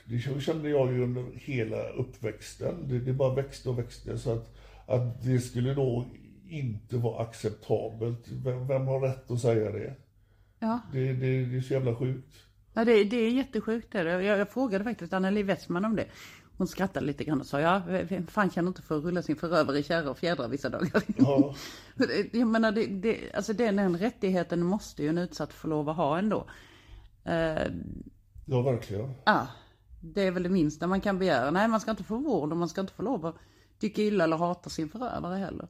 det kände jag ju under hela uppväxten. Det, det bara växte och växte. Så att, att det skulle då inte vara acceptabelt. Vem, vem har rätt att säga det? Ja, Det, det, det är så jävla sjukt. ja det, det är jättesjukt. Är det. Jag, jag frågade faktiskt Anneli Westman om det. Hon skrattade lite grann och sa, ja, vem fan känner inte för att rulla sin förövare i kärra och fjädrar vissa dagar? Ja, (laughs) Jag menar, det, det, alltså den, den rättigheten måste ju en utsatt få lov att ha ändå. Eh, ja verkligen. Ja, det är väl det minsta man kan begära. Nej, man ska inte få vård och man ska inte få lov att tycka illa eller hata sin förövare heller.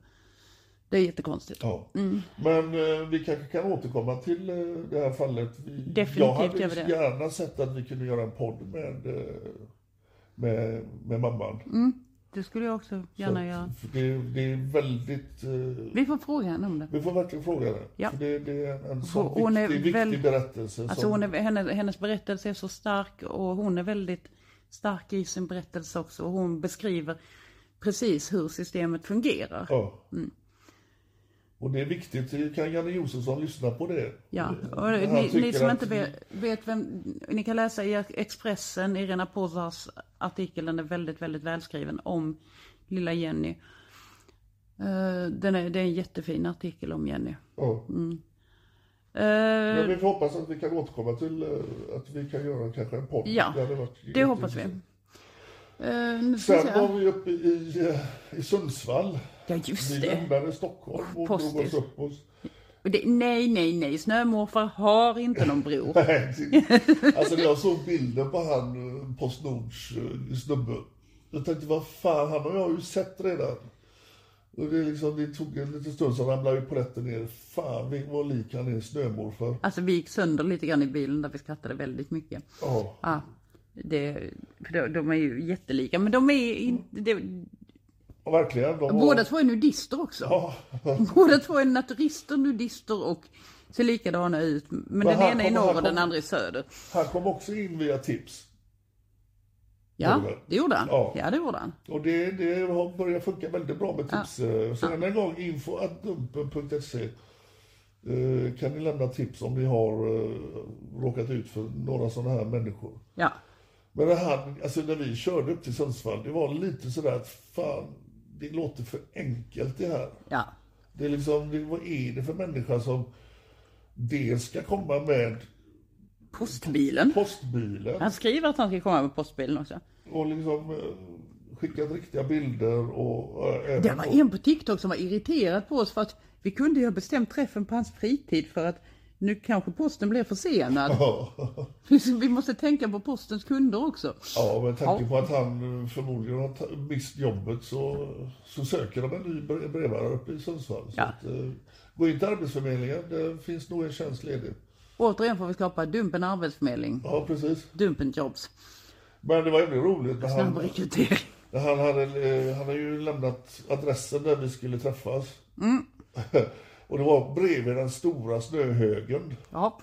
Det är jättekonstigt. Ja. Mm. Men eh, vi kanske kan återkomma till eh, det här fallet. Vi, Definitivt jag hade gör vi det. gärna sett att vi kunde göra en podd med, eh, med, med mamman. Det skulle jag också gärna Så göra. det, det är väldigt... eh, Vi får fråga henne om det. vi får verkligen fråga henne. Ja. För det, det är en sån Hon är viktig, viktig väl- berättelse. Alltså som, hon är, hennes, hennes berättelse är så stark och hon är väldigt stark i sin berättelse också. Och hon beskriver precis hur systemet fungerar. Ja. Mm. Och det är viktigt. Kan Janne Josefsson lyssna på det? Ja, och ni, ni som inte vet, vet vem, ni kan läsa i Expressen, Irena Pozars artikel, den är väldigt, väldigt välskriven om lilla Jenny. Eh, Den är, det är en jättefin artikel om Jenny. Ja. Mm. Men Eh, vi får hoppas att vi kan återkomma till eh, att vi kan göra kanske en podd. Ja, varit det hoppas vi. vi Sen se. var vi uppe i, i Sundsvall. Ja just Vi det. lämnade Stockholm och drog Postis. oss upp. Och det. Nej, nej, nej. Snömorfar har inte någon bror. (laughs) Alltså när jag såg bilden på han eh, Postnords eh, snubbe. Jag tänkte vad fan, han har jag ju sett redan. Och det, liksom, det tog en liten stund så ramlade ju polletten ner. Fan vi- vad lik han är snömorfar. Alltså vi gick sönder lite grann i bilen där vi skrattade väldigt mycket. Ja. Ja, det, för de, de är ju jättelika. Men de är inte... Det, Och verkligen. De båda två är nudister också. Ja. (laughs) Båda två är naturister, nudister och ser likadana ut. Men, den han ena i kommer- norr och den andra i söder. Han kom också in via tips. Ja, det. det gjorde han. Ja. Ja, det gjorde han. Och det, det har börjat funka väldigt bra med tips. Ja. Så än en gång info.dumpen.se Eh, kan ni lämna tips om ni har eh, råkat ut för några sådana här människor? Ja. Men när, han, alltså när vi körde upp till Sundsvall, det var lite sådär att fan, det låter för enkelt det här. Ja. Det är liksom, det, vad är det för människa som dels ska komma med Postbilen. postbilen Han skriver att han ska komma med postbilen också. och liksom eh, skickat riktiga bilder och eh, även Det var en på TikTok som var irriterad på oss för att vi kunde ju ha bestämt träffen på hans fritid för att nu kanske posten blev försenad. (laughs) Vi måste tänka på postens kunder också. ja, med tanke Ja. på att han eh, förmodligen har mist jobbet så, så söker de en ny bre- brevbärare uppe i Sundsvall. Ja. att, eh, gå in till Arbetsförmedlingen, det finns nog en tjänst ledig. Återigen får vi skapa Dumpen arbetsförmedling. Ja, precis. Dumpen jobs. Men det var väldigt roligt när Snabb han, rekrytering. när han, hade, eh, han har ju lämnat adressen där vi skulle träffas. Mm. (laughs) och det var bredvid den stora snöhögen Ja,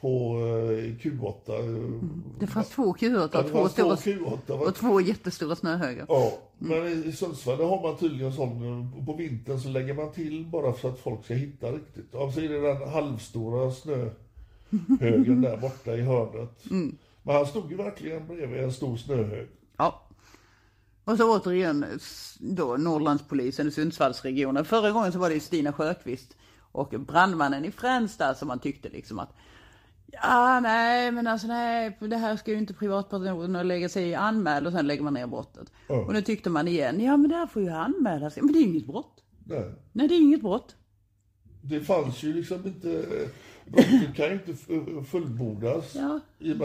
på eh, Q8. eh, det fanns två Q8 Ja, två stora Q8. va? och två jättestora snöhögar. Ja, men i- Sundsvall där har man tydligen sån, eh, på vintern så lägger man till bara för att folk ska hitta riktigt. Och så är det den halvstora snöhögen (laughs) där borta i hörnet. Men han stod ju verkligen bredvid en stor snöhög. Ja. Och så återigen då Norrlandspolisen i Sundsvallsregionen. Förra gången så var det ju Stina Sjöqvist och brandmannen i Fränsta som man tyckte liksom att Ja, nej, men alltså nej, det här ska ju inte privatpersoner lägga sig i anmäl och sen lägger man ner brottet. Och nu tyckte man igen, ja men det här får ju anmälas. Men det är ju inget brott. Nej. Nej, det är inget brott. Det fanns ju liksom inte, brottet kan ju inte f- fullbordas. Ja,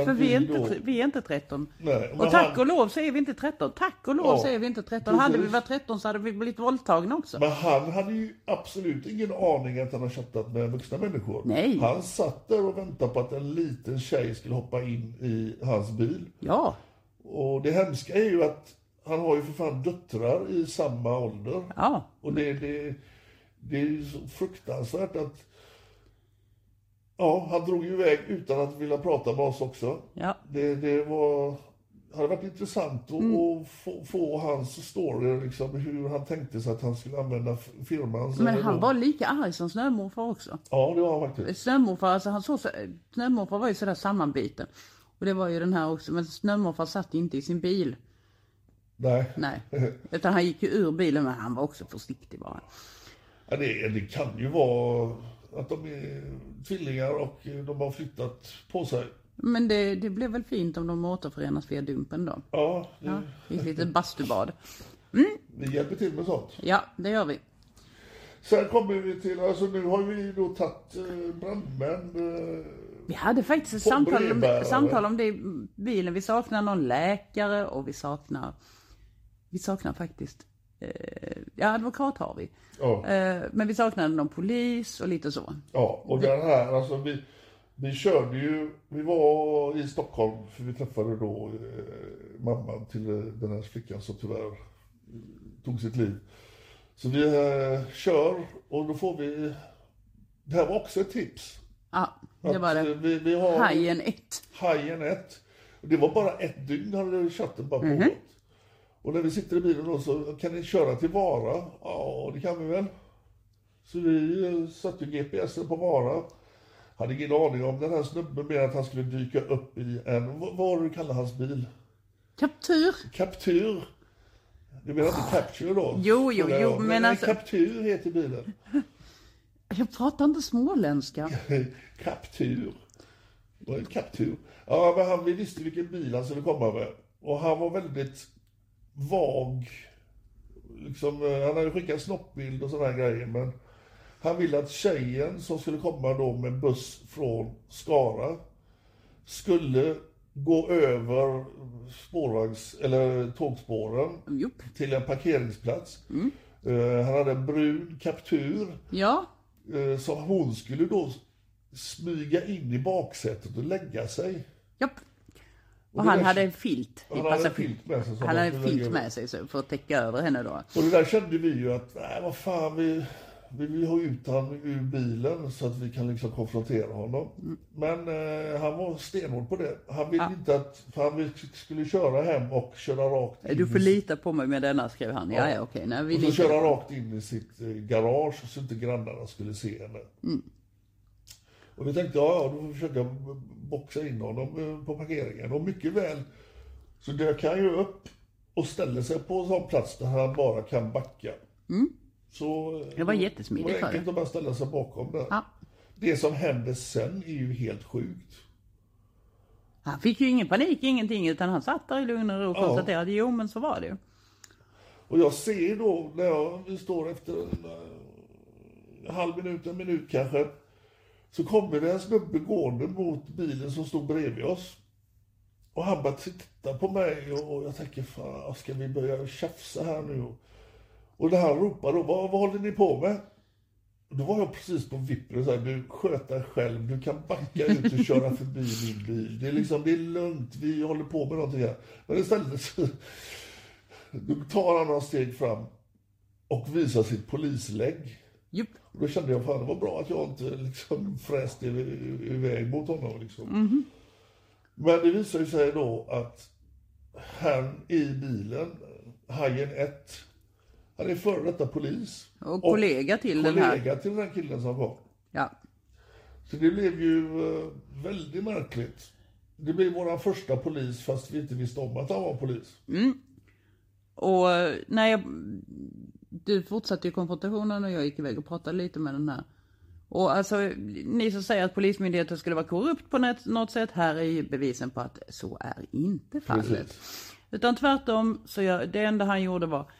för vi är, inte, vi är inte 13. Nej, och tack han- och lov så är vi inte 13. Tack och lov Ja, så är vi inte 13. precis. Hade vi varit 13 så hade vi blivit våldtagna också. Men han hade ju absolut ingen aning att han har chattat med vuxna människor. Nej. Han satt där och väntade på att en liten tjej skulle hoppa in i hans bil. Ja, Och det hemska är ju att han har ju för fan döttrar i samma ålder. ja. Och det, det, det är ju så fruktansvärt att... Ja, han drog ju iväg utan att vilja prata med oss också. Ja. Det, det var... hade varit intressant att, att få, få hans story, liksom, hur han tänkte sig att han skulle använda f- firmans... Men han då- var lika arg som snömorfar också. Ja, det var han faktiskt. Snömorfar, alltså han såg så, snömorfar var ju sådär sammanbiten. Och det var ju den här också, men snömorfar satt inte i sin bil. Nej. Nej, (laughs) utan han gick ju ur bilen, men han var också försiktig bara. Ja, det, det kan ju vara att de är tvillingar och de har flyttat på sig. Men det, det blev väl fint om de återförenas via Dumpen då. Ja, det, Ja, i ett litet bastubad. vi hjälper till med sånt. Ja, det gör vi. Sen kommer vi till, alltså nu har vi då tagit eh, brandmän. Eh, Vi hade faktiskt ett samtal om, samtal om det i bilen. Vi saknar någon läkare och vi saknar, vi saknar faktiskt, ja advokat har vi. ja, Eh, men vi saknade någon polis och lite så. ja, och den här, alltså vi, vi körde ju, vi var i Stockholm för vi träffade då eh, mamman till eh, den här flickan som tyvärr eh, tog sitt liv. Så vi eh, kör och då får vi, det här var också ett tips. Ja, det var det. eh, Vi, vi har Hajen 1. Hajen 1. Och Det var bara ett dygn hade chatten bara pågått. Och när vi sitter i bilen då så kan ni köra till Vara? Ja, det kan vi väl. Så vi eh, satte ju GPSen på Vara. Hade ingen aning om den här snubben mer att han skulle dyka upp i en, vad vad var det du kallade hans bil? Kaptur. Captur. Du menar inte Capture då? Jo, jo, jo, men nej, alltså- Captur heter bilen. (laughs) Jag pratar inte småländska. (laughs) Kaptur. Det var en kaptur. Ja, men han, vi visste vilken bil han skulle komma med. Och han var väldigt vag. Liksom, eh, han hade skickat snoppbild och sådana här grejer. Men han ville att tjejen som skulle komma då med buss från Skara skulle gå över spårvagns, eller tågspåren Jupp. till en parkeringsplats. Eh, han hade en brun kaptur Ja, eh, som hon skulle då smyga in i baksätet och lägga sig. japp. Och det han där- hade en filt i Han hade filt med sig Han hade en filt med sig så för att täcka över henne då. Och det där kände vi ju att, nej vad fan, vi, vi vill ha ut honom ur bilen så att vi kan liksom konfrontera honom. Men eh, han var stenhård på det. Han ville Ja. inte att, för han skulle köra hem och köra rakt in Du får lita på mig med denna, skrev han. Ja, ja, okej. Nej, vi och så köra rakt in i sitt eh, garage så inte grannarna skulle se henne. Och vi tänkte, ja, ja, då får vi försöka boxa in honom eh, på parkeringen. Och mycket väl så dök han ju upp och ställer sig på en sån plats där han bara kan backa. Så, Det var jättesmidigt Det för var enkelt att bara ställa sig bakom där. Ja. Det som händer sen är ju helt sjukt. Han fick ju ingen panik, ingenting, utan han satt där i lugn och ro och Ja. konstaterade, jo men så var det ju. Och jag ser då när jag, vi står efter en, eh, halv minut, en minut kanske. Så kommer det en snubbe gående mot bilen som stod bredvid oss. Och han bara tittar på mig och jag tänker, fan ska vi börja tjafsa här nu? Och när han ropar då, vad, vad håller ni på med? Då var jag precis på vippen och sa, du sköt dig själv, du kan backa ut och köra förbi min bil. Det är liksom, det är lugnt, vi håller på med någonting här. Men istället så då tar han några steg fram och visar sitt polislägg. Yep. Och då kände jag, fan det var bra att jag inte liksom fräste iv- iväg mot honom. Liksom. Men det visar ju sig då att han i bilen, Hajen 1, han är före detta polis. Och kollega till den här. Kollega till den här killen som kom. Ja. Så det blev ju eh, väldigt märkligt. Det blev vår första polis fast vi inte visste om att han var polis. Och eh, när jag, du fortsatte ju konfrontationen och jag gick iväg och pratade lite med den här. Och alltså, ni som säger att polismyndigheten skulle vara korrupt på något, sätt, här är ju bevisen på att så är inte fallet. Precis. Utan tvärtom, så jag, det enda han gjorde var,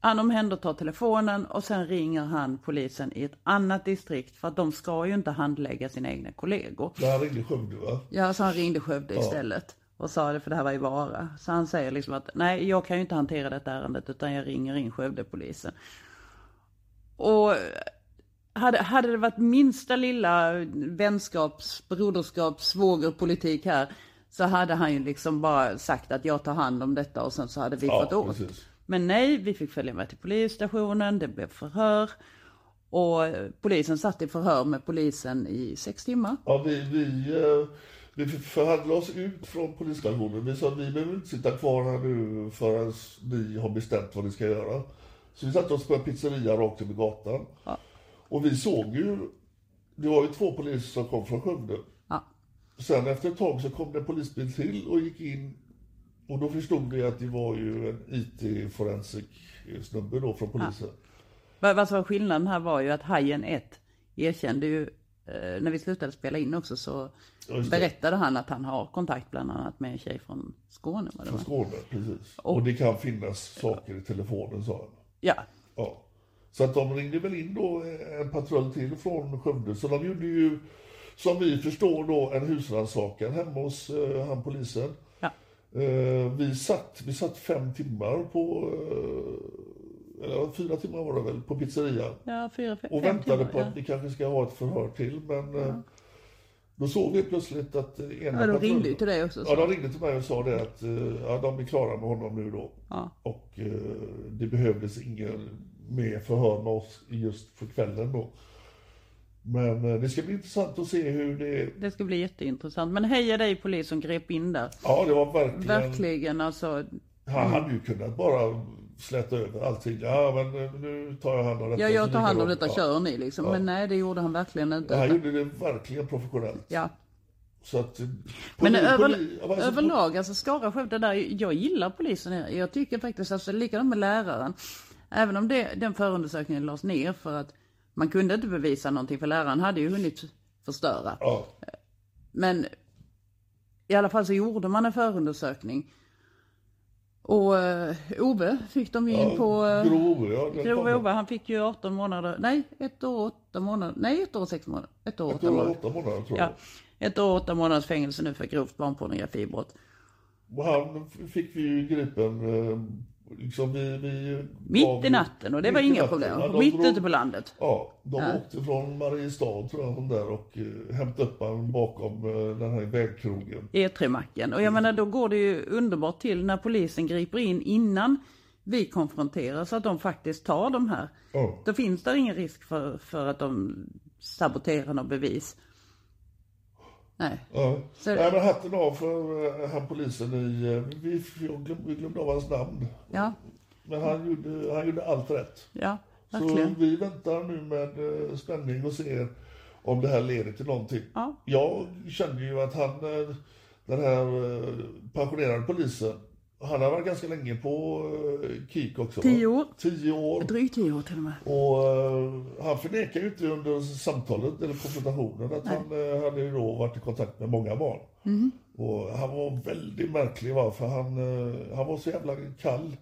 han omhändertar telefonen och sen ringer han polisen i ett annat distrikt för att de ska ju inte handlägga sina egna kollegor. Han ringde Skövde va? Ja, så han ringde Skövde istället och sa det för det här var i Vara. Så han säger liksom att nej, jag kan ju inte hantera detta ärendet utan jag ringer in Skövdepolisen. Och hade, hade det varit minsta lilla vänskaps, broderskaps, svågerpolitik här så hade han ju liksom bara sagt att jag tar hand om detta och sen så hade vi Ja, fått åt. precis. Men nej, vi fick följa med till polisstationen, det blev förhör. Och polisen satt i förhör med polisen i sex timmar. Ja, vi, vi, eh, vi förhandlade oss ut från polisstationen. Vi sa att vi behöver inte sitta kvar här nu förrän ni har bestämt vad ni ska göra. Så vi satte oss på en pizzeria rakt över gatan. Och vi såg ju, det var ju två poliser som kom från Skövde. Ja. Sen efter ett tag så kom det en polisbil till och gick in. Och då förstod vi att det var ju en IT-forensik snubbe då från polisen. Vad, vad som var skillnaden här var ju att Hajen 1 erkände ju, eh, när vi slutade spela in också så berättade han att han har kontakt bland annat med en tjej från Skåne. Var det Från. Skåne, precis. Och det kan finnas saker i telefonen sa han. Ja, Ja. Så att de ringde väl in då en patrull till från Skövde. Så de gjorde ju, som vi förstår då, en husrannsakan hemma hos eh, han polisen. ja. Eh, vi, satt, vi satt fem timmar på, eh, eller fyra timmar var det väl, på pizzerian. ja fyra, fem, Och väntade timmar, på ja. att vi kanske ska ha ett förhör till. Men eh, då såg vi plötsligt att eh, ena Ja, de ringde ju till dig också. Så. Ja, de ringde till mig och sa det att eh, ja, de är klara med honom nu då. Ja. Och eh, det behövdes ingen mer förhör med oss just för kvällen då. Men det ska bli intressant att se hur det... Det ska bli jätteintressant. Men heja dig polis som grep in där. Ja, det var verkligen... Verkligen alltså. Han hade ju kunnat bara släta över allting. Ja, men eh, nu tar jag hand om detta. Ja, jag tar hand om detta, Ja. kör ni liksom. Ja. Men nej, det gjorde han verkligen inte. Han gjorde det verkligen professionellt. Ja. Så att... eh, Men poli- över, poli- alltså, överlag, alltså Skara Skövde där, jag gillar polisen här. Jag tycker faktiskt, alltså likadant med läraren. Även om det, den förundersökningen lades ner för att man kunde inte bevisa någonting för läraren hade ju hunnit förstöra. Ja, Men i alla fall så gjorde man en förundersökning. Och uh, Ove fick de ju in ja, på... Uh, grov, ja. Grov Ove, han fick ju 18 månader, nej ett år och åtta månader, nej ett år och sex månader, ett år och Jag åtta tror det var månader. åtta månader tror jag. Ja, ett år och åtta månaders fängelse nu för grovt barnpornografibrott. Och han fick vi ju gripen, eh, liksom vi... vi Mitt i natten och det var inga problem. Ja, Mitt drog- ute på landet. Ja, de Ja. åkte från Mariestad tror jag, där och eh, hämtade upp honom bakom eh, den här vägkrogen. E3-macken. Och jag menar då går det ju underbart till när polisen griper in innan vi konfronterar så att de faktiskt tar de här. Ja. Då finns det ingen risk för, för att de saboterar något bevis. Nej. Ja. Så- Nej, men hatten av för eh, han polisen i... eh, Vi, vi glömde av hans namn. Ja, Men han gjorde, han gjorde allt rätt. ja, Så verkligen. vi väntar nu med eh, spänning och ser. om det här leder till någonting. Ja. Jag kände ju att han, eh, den här eh, pensionerade polisen, han har varit ganska länge på eh, KIK också. Tio år. Tio år. Drygt tio år till och med. Och eh, han förnekar ju inte under samtalet eller konfrontationen att han eh, hade då varit i kontakt med många barn. Mhm. Och han var väldigt märklig va, för han, eh, han var så jävla kall.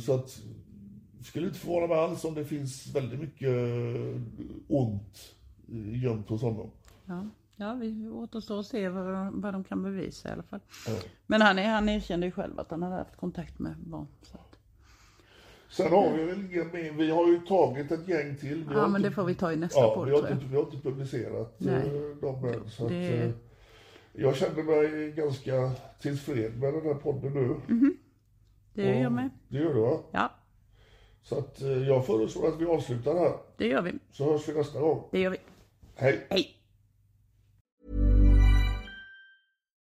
Så att, skulle inte förvåna mig alls om det finns väldigt mycket ont gömt hos honom. Ja, ja vi återstår att se vad, de- vad de kan bevisa i alla fall. Ja. Men han, är, han erkände ju själv att han hade haft kontakt med barn. Så att, Sen har vi väl inga mer, vi har ju tagit ett gäng till. Vi ja, men inte- det får vi ta i nästa Ja, podd vi har, inte, vi har inte publicerat Nej. eh, dem än. Så Det- att, eh, jag känner mig ganska tillfreds med den här podden nu. Det gör jag med. Det gör du va? Ja, Så att eh, jag föreslår att vi avslutar här. det gör vi. Så hörs vi nästa gång. Det gör vi. Hej! Hej!